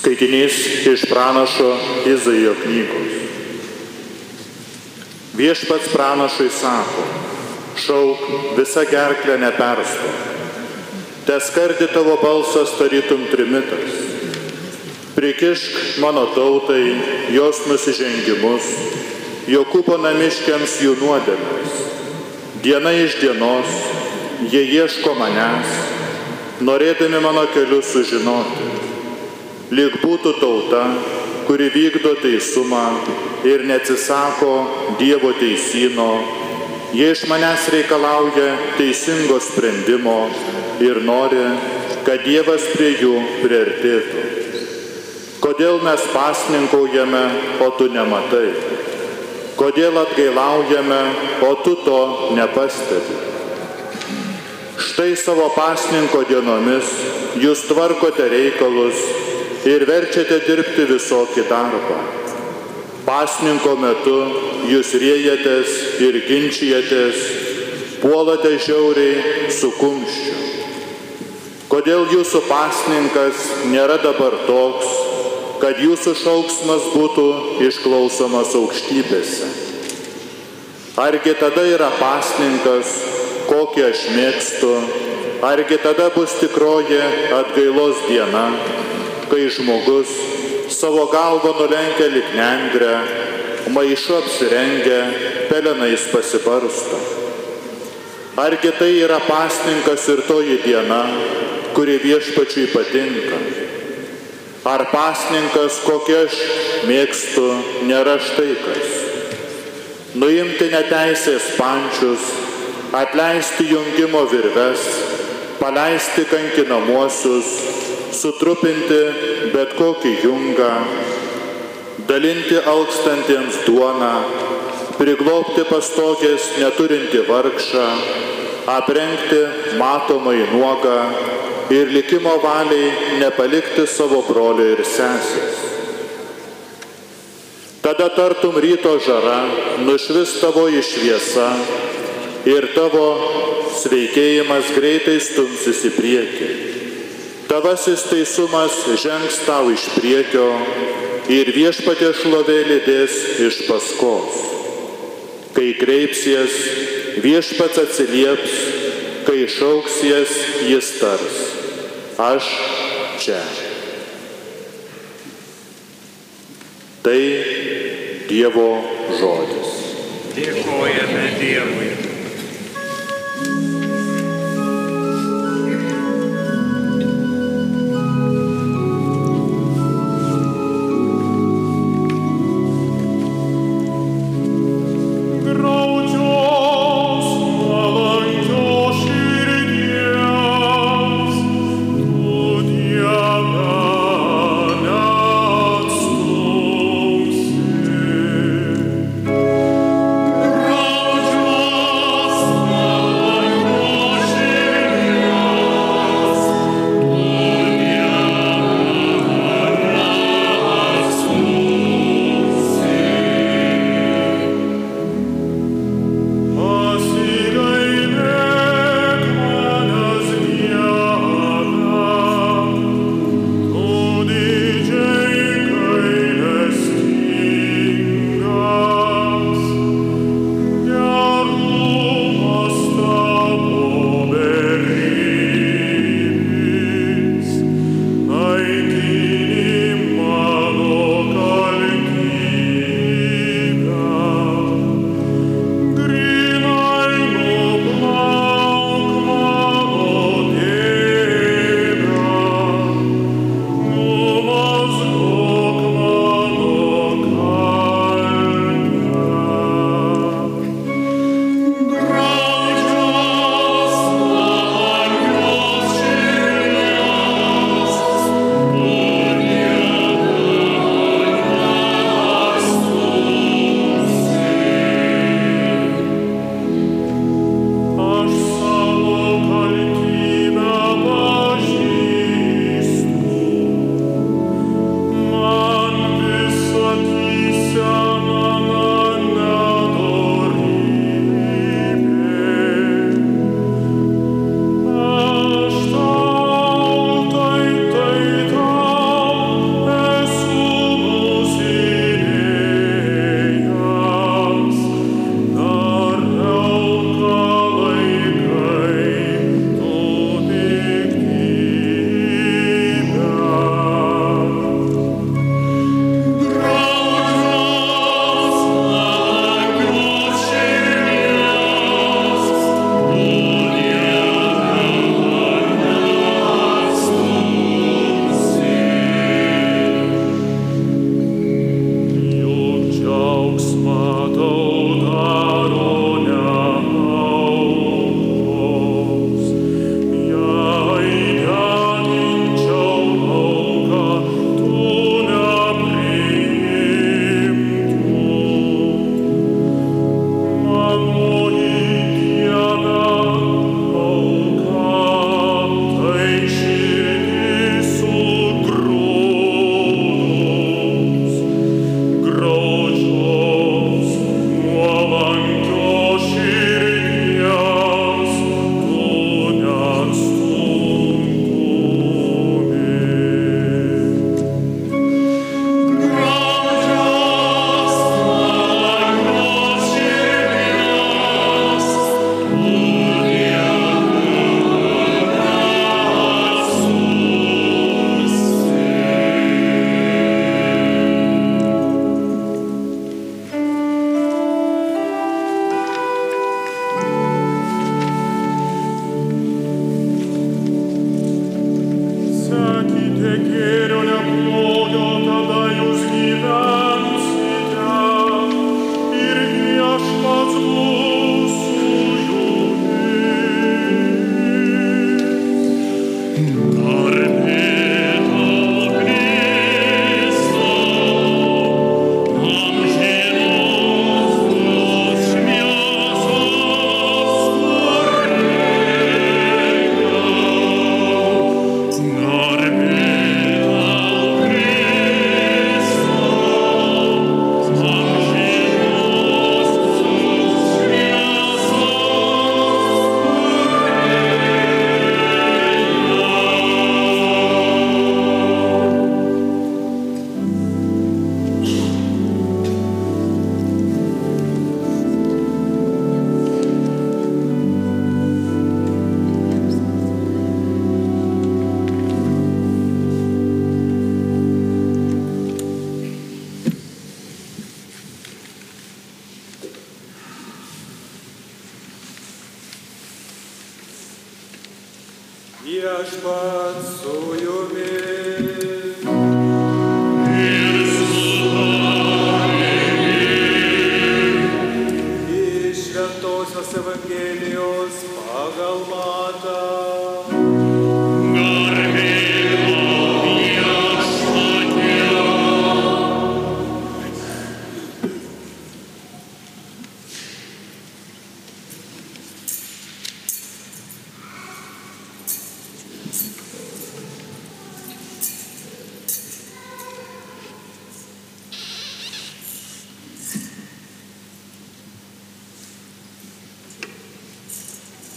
Skaitinys iš pranašo Izaijo knygos. Viešpats pranašui sako, šauk visą gerklę nepersto. Te skardi tavo balsas tarytum trimitas. Prikišk mano tautai jos nusižengimus, Jokūbo namiškiams jų nuodėmes. Diena iš dienos jie ieško manęs, norėdami mano kelius sužinoti. Lyg būtų tauta, kuri vykdo teisumą ir neatsisako Dievo teisino, jie iš manęs reikalauja teisingo sprendimo ir nori, kad Dievas prie jų priartėtų. Kodėl mes pasninkaujame, o tu nematai? Kodėl atgailaujame, o tu to nepastebi? Štai savo pasninko dienomis jūs tvarkote reikalus ir verčiate dirbti visokį darbą. Pasninko metu jūs riejatės ir ginčijatės, puolate žiauriai su kumščiu. Kodėl jūsų pasninkas nėra dabar toks, kad jūsų šauksmas būtų išklausomas aukštybėse. Argi tada yra pasninkas, kokį aš mėgstu, argi tada bus tikroji atgailos diena, kai žmogus savo galvą nulenkia lik nendrę, maišu apsirengia, pelenais pasibarsto. Argi tai yra pasninkas ir toji diena, kuri viešpačiui patinka. Ar pasninkas, kokį aš mėgstu, nėra štai kas. Nuimti neteisės pančius, atleisti jungimo virves, paleisti kankinamuosius, sutrupinti bet kokį jungą, dalinti alkstantiems duoną, priglopti pastogės neturinti vargšą, aprengti matomai nuogą ir likimo valiai nepalikti savo brolio ir sesės. Tada tartum ryto žara nušvis tavo išviesa ir tavo sveikėjimas greitai stumsis į priekį. Tavasis teisumas žengs tau iš priekio ir viešpatė šlovė lydės iš paskos. Kai kreipsies, viešpats atsilieps, kai šauksies, jis tars aš čia. Tai Dievo žodis. Dėkojame Dievui.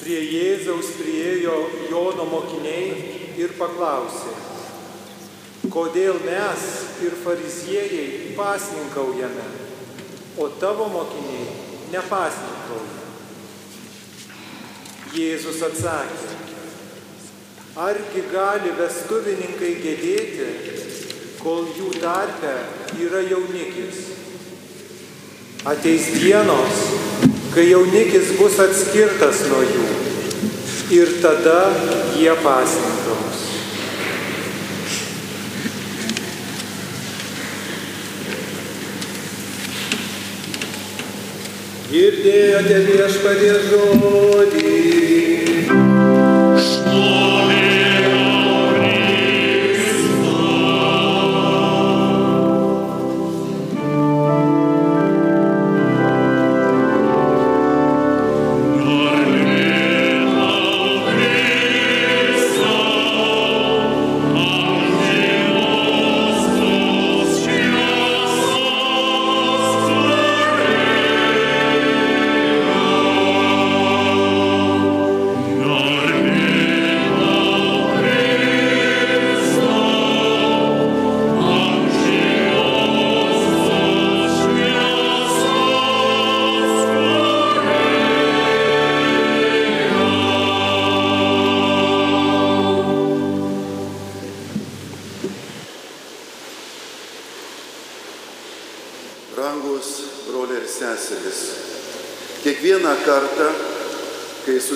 Prie Jėzaus priejo Jono mokiniai ir paklausė, kodėl mes ir fariziejai pasninkaujame, o tavo mokiniai nepasninkauja. Jėzus atsakė, argi gali vestuvininkai gedėti, kol jų tarpe yra jaunikis. Ateis dienos, kai jaunikis bus atskirtas nuo jų ir tada jie pasninkaus. Girdėjote viešpatie žodį. Rangus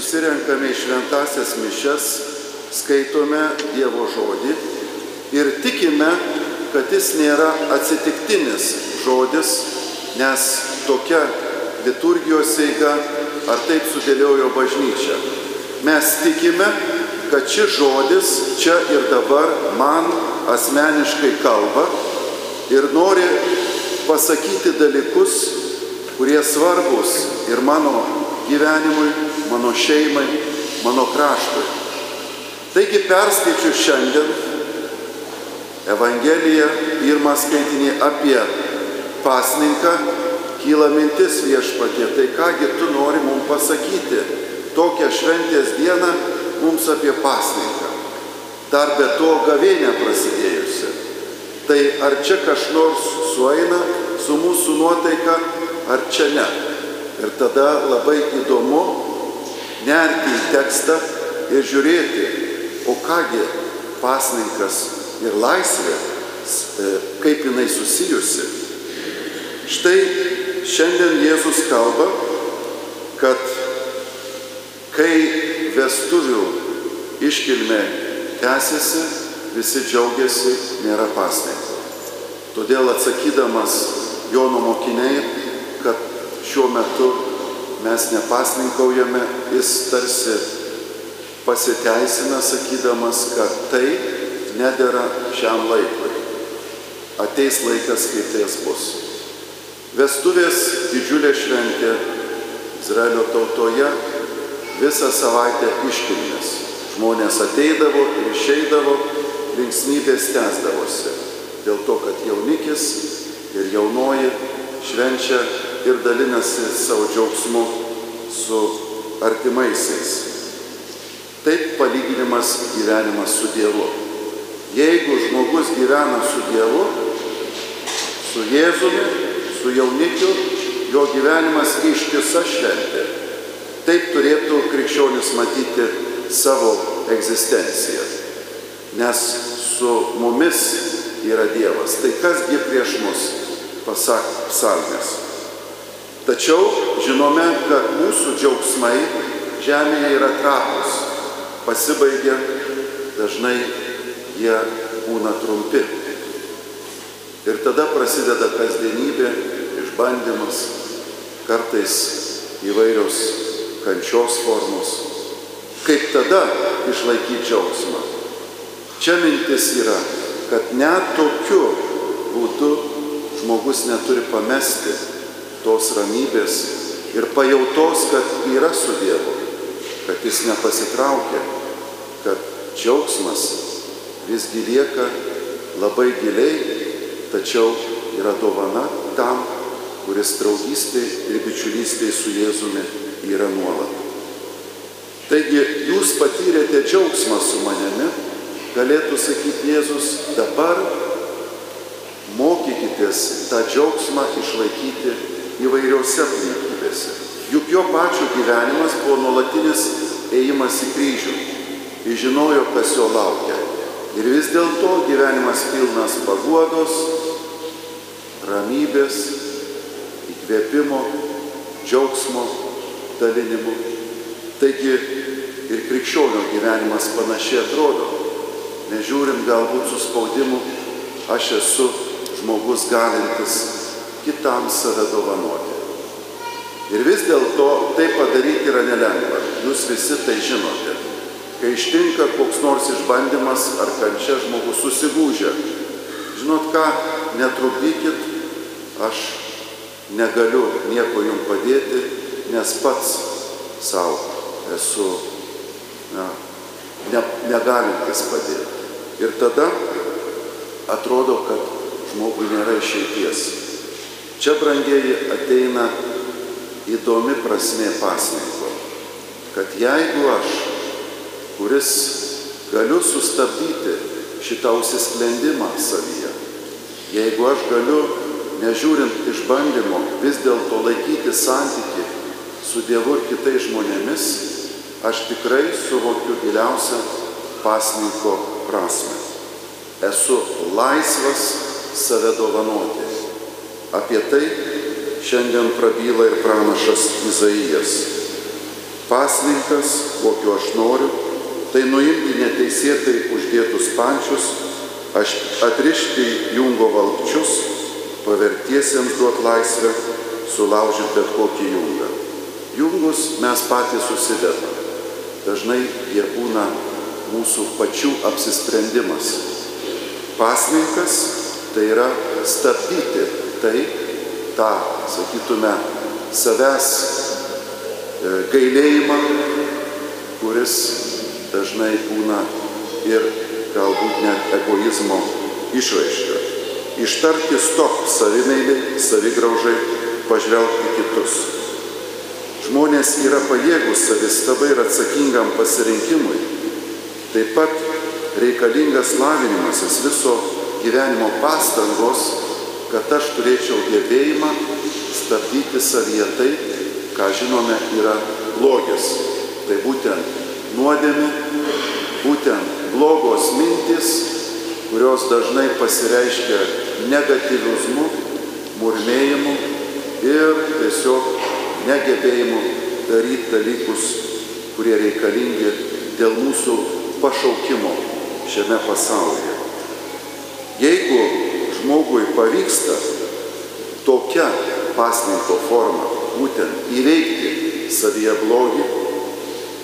susirenkame į šventasias mišes, skaitome Dievo žodį ir tikime, kad jis nėra atsitiktinis žodis, nes tokia liturgijos eiga ar taip sudėliojo bažnyčia. Mes tikime, kad šis žodis čia ir dabar man asmeniškai kalba ir nori pasakyti dalykus, kurie svarbus ir mano gyvenimui, mano šeimai, mano kraštui. Taigi perskaičiu šiandien Evangeliją, pirmą skaitinį apie pasninką, kyla mintis viešpatie, tai kągi tu nori mums pasakyti tokią šventės dieną mums apie pasninką. Dar be to gavėnė prasidėjusi. Tai ar čia kas nors sueina su mūsų nuotaika, ar čia ne. Ir tada labai įdomu nerti į tekstą ir žiūrėti, o kągi pasninkas ir laisvė, e, kaip jinai susijusi. Štai šiandien Jėzus kalba, kad kai vestuvių iškilmė tęsiasi, visi džiaugiasi, nėra pasninko. Todėl atsakydamas Jono mokiniai, kad šiuo metu mes nepasninkaujame, jis tarsi pasiteisina sakydamas, kad tai nedėra šiam laikui. Ateis laikas, kai tais bus. Vestuvės didžiulė šventė Izraelio tautoje visą savaitę iškilmės. Žmonės ateidavo ir išeidavo, linksmybės tęsdavosi. Dėl to, kad jaunikis ir jaunoji švenčia ir dalinasi savo džiaugsmu su artimaisiais. Taip palyginimas gyvenimas su Dievu. Jeigu žmogus gyvena su Dievu, su Jėzumi, su jaunikiu, jo gyvenimas ištisa šventė. Taip turėtų krikščionis matyti savo egzistenciją. Nes su mumis yra Dievas. Tai kasgi prieš mus, pasak psalmės. Tačiau žinome, kad mūsų džiaugsmai žemėje yra trapus, pasibaigia dažnai jie būna trumpi. Ir tada prasideda kasdienybė, išbandymas, kartais įvairios kančios formos. Kaip tada išlaikyti džiaugsmą? Čia mintis yra, kad net tokiu būdu žmogus neturi pamesti tos ramybės ir pajautos, kad yra su Dievu, kad jis nepasitraukia, kad džiaugsmas visgi lieka labai giliai, tačiau yra dovana tam, kuris draugystė ir bičiulystė su Jėzumi yra nuolat. Taigi jūs patyrėte džiaugsmą su manimi, galėtų sakyti Jėzus, dabar mokykitės tą džiaugsmą išlaikyti įvairiose aplinkybėse. Juk jo pačio gyvenimas buvo nuolatinis ėjimas į kryžių. Jis žinojo, kas jo laukia. Ir vis dėlto gyvenimas pilnas paguodos, ramybės, įkvėpimo, džiaugsmo, dalinimo. Taigi ir krikščionio gyvenimas panašiai atrodo. Nežiūrint galbūt su spaudimu, aš esu žmogus galintis kitam save dovanoti. Ir vis dėlto tai padaryti yra nelengva. Jūs visi tai žinote. Kai ištinka koks nors išbandymas ar kančia žmogus susigūžia. Žinot ką, netrukdykit, aš negaliu nieko jums padėti, nes pats savo esu na, ne, negalintis padėti. Ir tada atrodo, kad žmogui nėra išeities. Čia, brangieji, ateina įdomi prasme pasninko, kad jeigu aš, kuris galiu sustabdyti šitą užsisklendimą savyje, jeigu aš galiu, nežiūrint išbandymo, vis dėlto laikyti santyki su Dievu ir kitais žmonėmis, aš tikrai suvokiu giliausią pasninko prasme. Esu laisvas save dovanoti. Apie tai šiandien prabyla ir pranašas Izaijas. Pasninkas, kokio aš noriu, tai nuimti neteisėtai uždėtus pančius, aš atrišti jungo valkčius, pavertiesiems duot laisvę, sulaužyti bet kokį jungą. Jungus mes patys susidedame. Dažnai jie būna mūsų pačių apsisprendimas. Pasninkas tai yra stabdyti tai, tą, sakytume, savęs e, gailėjimą, kuris dažnai būna ir galbūt net egoizmo išraiška. Ištarti stop savimeiliai, savigraužai, pažvelgti kitus. Žmonės yra pajėgus savistabai ir atsakingam pasirinkimui. Taip pat reikalingas lavinimasis viso gyvenimo pastangos, kad aš turėčiau gebėjimą stabdyti savyje tai, ką žinome yra blogis. Tai būtent nuodėmė, būtent blogos mintis, kurios dažnai pasireiškia negatyvizmu, murmėjimu ir tiesiog negebėjimu daryti dalykus, kurie reikalingi dėl mūsų pašaukimo šiame pasaulyje. Jeigu žmogui pavyksta tokia pasninko forma būtent įveikti savyje blogį,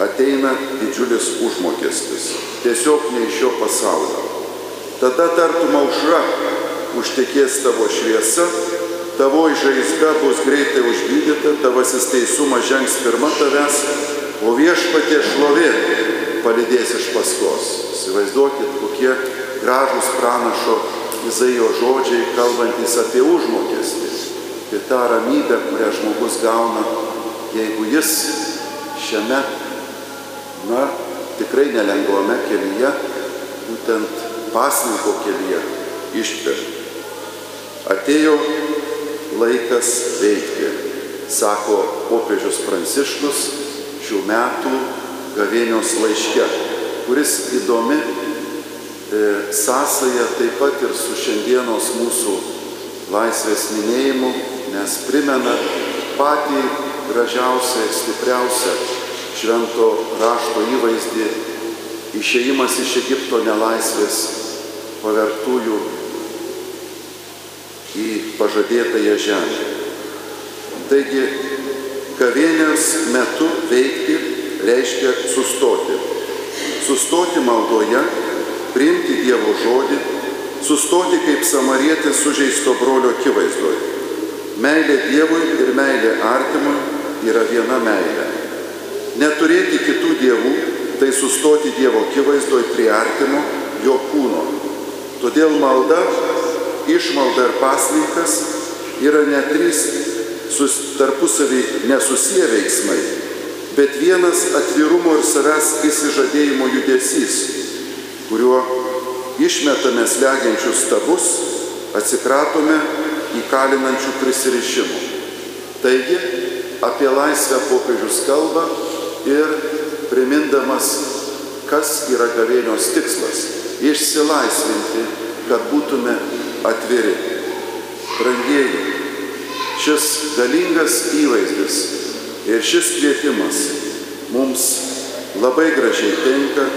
ateina didžiulis užmokestis, tiesiog ne iš šio pasaulio. Tada tartum aušra užtekės tavo šviesa, tavo žaizda bus greitai užgydyta, tavasis teisumas žengs pirma tavęs, o viešpatie šlovė palidės iš paskos. Įsivaizduokit, kokie gražus pranašo Izaijo žodžiai, kalbantis apie užmokestį, apie tą ramybę, kurią žmogus gauna, jeigu jis šiame, na, tikrai nelengvame kelyje, būtent pasninko kelyje ištveria. Atėjo laikas veikti, sako popiežius Pranciškus šių metų gavėnios laiške, kuris įdomi sąsaja taip pat ir su šiandienos mūsų laisvės minėjimu, nes primena patį gražiausią ir stipriausią švento rašto įvaizdį išėjimas iš Egipto nelaisvės pavertųjų į pažadėtąją žemę. Taigi, gavėnios metu veikti reiškia sustoti. Sustoti maldoje, priimti Dievo žodį, sustoti kaip samarietis sužeisto brolio akivaizdoje. Meilė Dievui ir meilė artimui yra viena meilė. Neturėti kitų dievų tai sustoti Dievo akivaizdoje prie artimo jo kūno. Todėl malda, išmalda ir pasninkas yra ne trys tarpusavį nesusiję veiksmai, bet vienas atvirumo ir savęs įsižadėjimo judesys, kuriuo išmetame slegiančius stabus, atsikratome įkalinančių prisirišimų. Taigi, apie laisvę popiežius kalba ir primindamas, kas yra gavėnios tikslas - išsilaisvinti, kad būtume atviri. Brangieji, šis galingas įvaizdis ir šis kvietimas mums labai gražiai tinka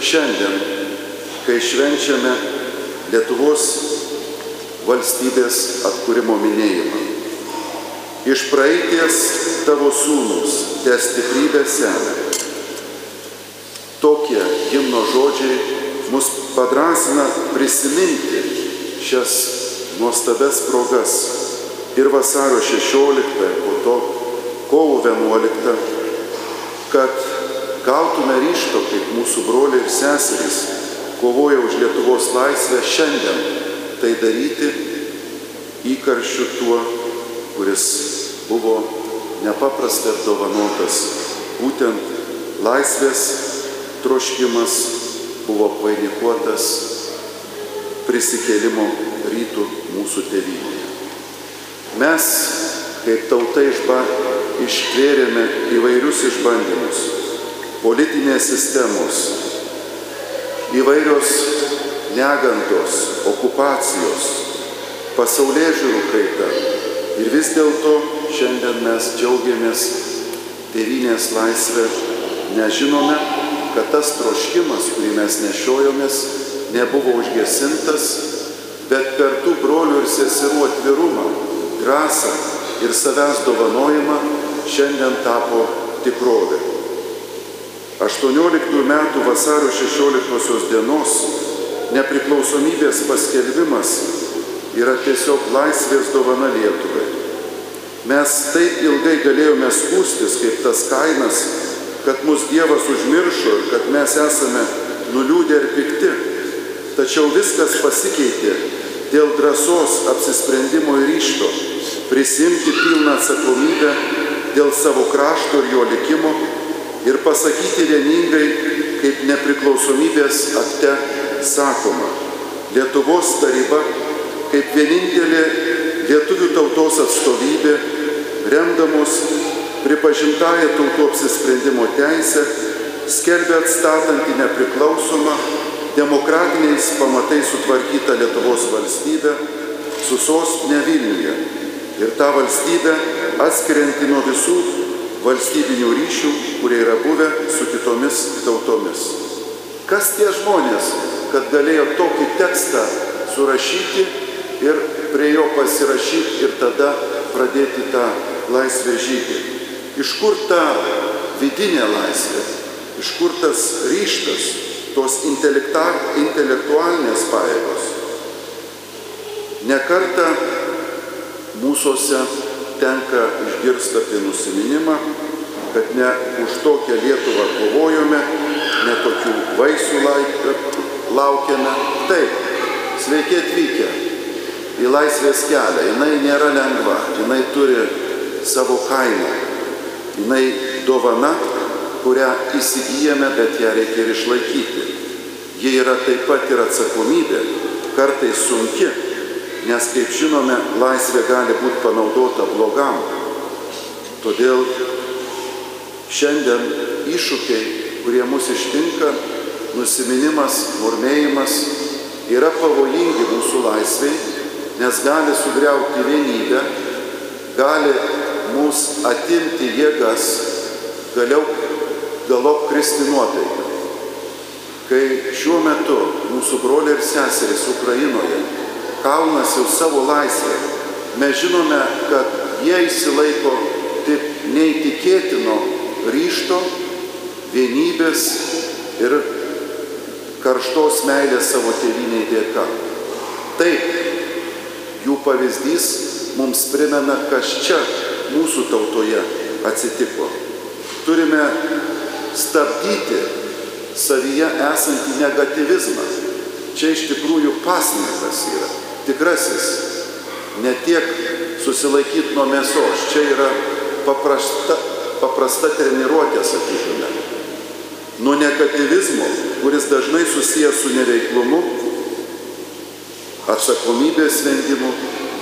šiandien, kai švenčiame Lietuvos valstybės atkūrimo minėjimą. Iš praeities tavo sūnus, te stiprybė semia. Tokie himno žodžiai mus padrasina prisiminti šias nuostabes progas ir vasario 16 ir po to kovo 11, kad gautume ryšto, kaip mūsų broliai ir seserys kovoja už Lietuvos laisvę šiandien tai daryti įkarščiu tuo, kuris buvo nepaprastai apdovanotas. Būtent laisvės troškimas buvo vainikuotas prisikėlimo rytų mūsų tėvynėje. Mes, kaip tauta išba, ištvėrėme įvairius išbandymus - politinės sistemos, įvairios negandos, okupacijos, pasaulyje žiūrų kaita. Ir vis dėlto šiandien mes džiaugiamės tėvynės laisvę, nežinome, kad tas troškimas, kurį mes nešiojomės, nebuvo užgesintas, bet per tų brolių ir seserų atvirumą, drąsą ir savęs dovanojimą šiandien tapo tikrovė. 18 metų vasario 16 dienos nepriklausomybės paskelbimas yra tiesiog laisvės dovana Lietuvai. Mes taip ilgai galėjome skūstis kaip tas kainas, kad mus Dievas užmiršo ir kad mes esame nuliūdę ir pikti. Tačiau viskas pasikeitė dėl drąsos, apsisprendimo ir ryšto prisimti pilną atsakomybę dėl savo krašto ir jo likimo ir pasakyti vieningai, kaip nepriklausomybės akte sakoma, Lietuvos taryba kaip vienintelė lietuvių tautos atstovybė, remdamos pripažintąją tautų apsisprendimo teisę, skelbia atstatantį nepriklausomą, demokratiniais pamatais sutvarkytą Lietuvos valstybę su sostinė Vilniuje. Ir tą valstybę atskirianti nuo visų valstybinių ryšių, kurie yra buvę su kitomis tautomis. Kas tie žmonės, kad galėjo tokį tekstą surašyti ir prie jo pasirašyti ir tada pradėti tą laisvę žygį? Iš kur ta vidinė laisvė? Iš kur tas ryštas, tos intelektualinės pajėgos? Nekarta mūsųse tenka išgirsti apie nusiminimą, kad ne už tokią Lietuvą kovojome, ne tokių vaisių laukiame. Taip, sveiki atvykę į laisvės kelią. Jis nėra lengva, jinai turi savo kainą. Jis dovana, kurią įsigijame, bet ją reikia ir išlaikyti. Ji yra taip pat ir atsakomybė, kartais sunki, nes, kaip žinome, laisvė gali būti panaudota blogam. Todėl šiandien iššūkiai, kurie mus ištinka, nusiminimas, murmėjimas, yra pavojingi mūsų laisviai, nes gali sugriauti vienybę, gali mus atimti jėgas, galiau galop kristi nuotaiką. kai šiuo metu mūsų broliai ir seserys Ukrainoje kaunasi už savo laisvę, mes žinome, kad jie įsilaiko tik neįtikėtino ryšto, vienybės ir karštos meilės savo tėviniai dėka. Taip, jų pavyzdys mums primena, kas čia mūsų tautoje atsitiko. Turime stabdyti savyje esantį negativizmą. Čia iš tikrųjų pasninkas yra, tikrasis. Ne tiek susilaikyti nuo mėsos, čia yra paprasta, paprasta treniruotė, sakytume. Nuo negativizmo, kuris dažnai susijęs su neveiklumu, atsakomybės vengimu,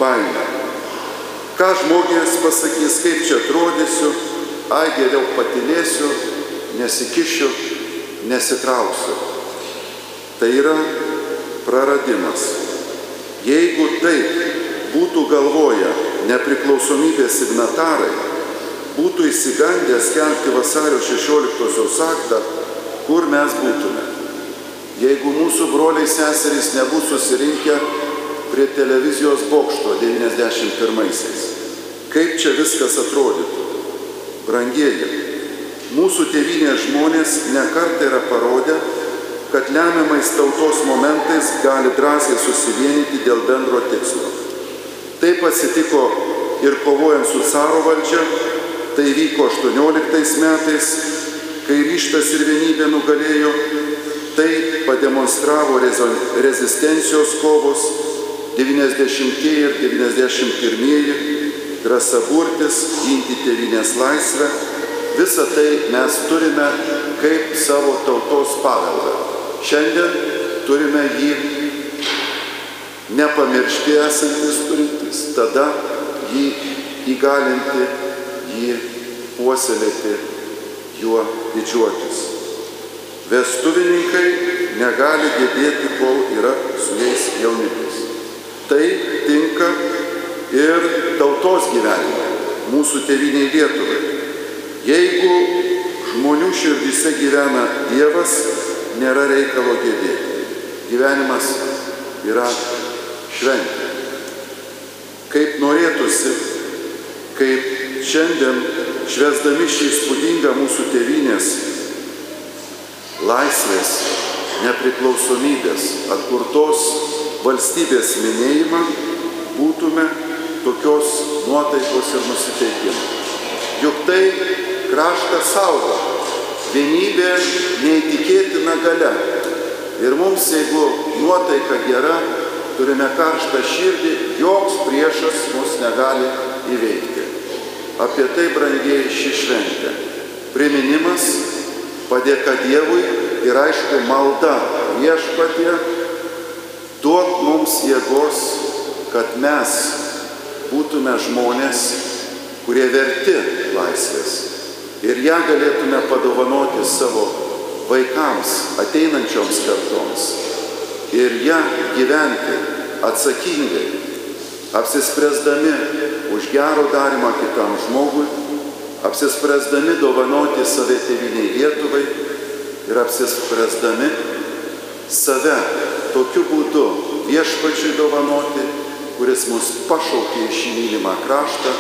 baime. Ką žmonės pasakys, kaip čia atrodysiu, ai geriau patilėsiu, nesikišiu, nesitrauksiu. Tai yra praradimas. Jeigu taip būtų galvoja nepriklausomybės signatarai, būtų įsigandę skelbti vasario 16-osios aktą, kur mes būtume. Jeigu mūsų broliai seserys nebūtų susirinkę prie televizijos bokšto 91-aisiais, kaip čia viskas atrodytų? Brangieji, mūsų tėvynės žmonės nekartą yra parodę, lemiamais tautos momentais gali drąsiai susivienyti dėl bendro tikslo. Taip atsitiko ir kovojant su caro valdžia, tai vyko 18 metais, kai ryštas ir vienybė nugalėjo, tai pademonstravo rezistencijos kovos 90 ir 91 drąsa burtis, ginti tėvinės laisvę. Visą tai mes turime kaip savo tautos paveldą. Šiandien turime jį nepamiršti esantis turintis, tada jį įgalinti, jį puoselėti, juo didžiuotis. Vestuvininkai negali gedėti, kol yra su jais jaunikis. Tai tinka ir tautos gyvenimui, mūsų tėviniai Lietuvai. Jeigu žmonių širdise gyvena Dievas, nėra reikalo gedėti. Gyvenimas yra šventė. Kaip norėtųsi, kaip šiandien švesdami šį įspūdingą mūsų tėvynės laisvės, nepriklausomybės, atkurtos valstybės minėjimą, būtume tokios nuotaikos ir nusiteikimo. Juk tai kraštą saugo, vienybė neįtikėtina gale. Ir mums, jeigu nuotaika gera, turime karštą širdį, joks priešas mus negali įveikti. Apie tai brangiai ši šventė. Priminimas, padėka Dievui ir aišku malda viešpatie, duok mums jėgos, kad mes būtume žmonės, kurie verti laisvės. Ir ją galėtume padovanoti savo vaikams, ateinančioms kartoms. Ir ją gyventi atsakingai, apsispręsdami už gero darimą kitam žmogui, apsispręsdami dovanoti save tėviniai Lietuvai ir apsispręsdami save tokiu būdu viešpačiui dovanoti, kuris mus pašaukė šį mylimą kraštą,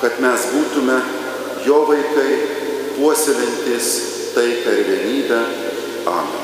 kad mes būtume jo vaikai, puoselintis taiką ir vienybę. Amen.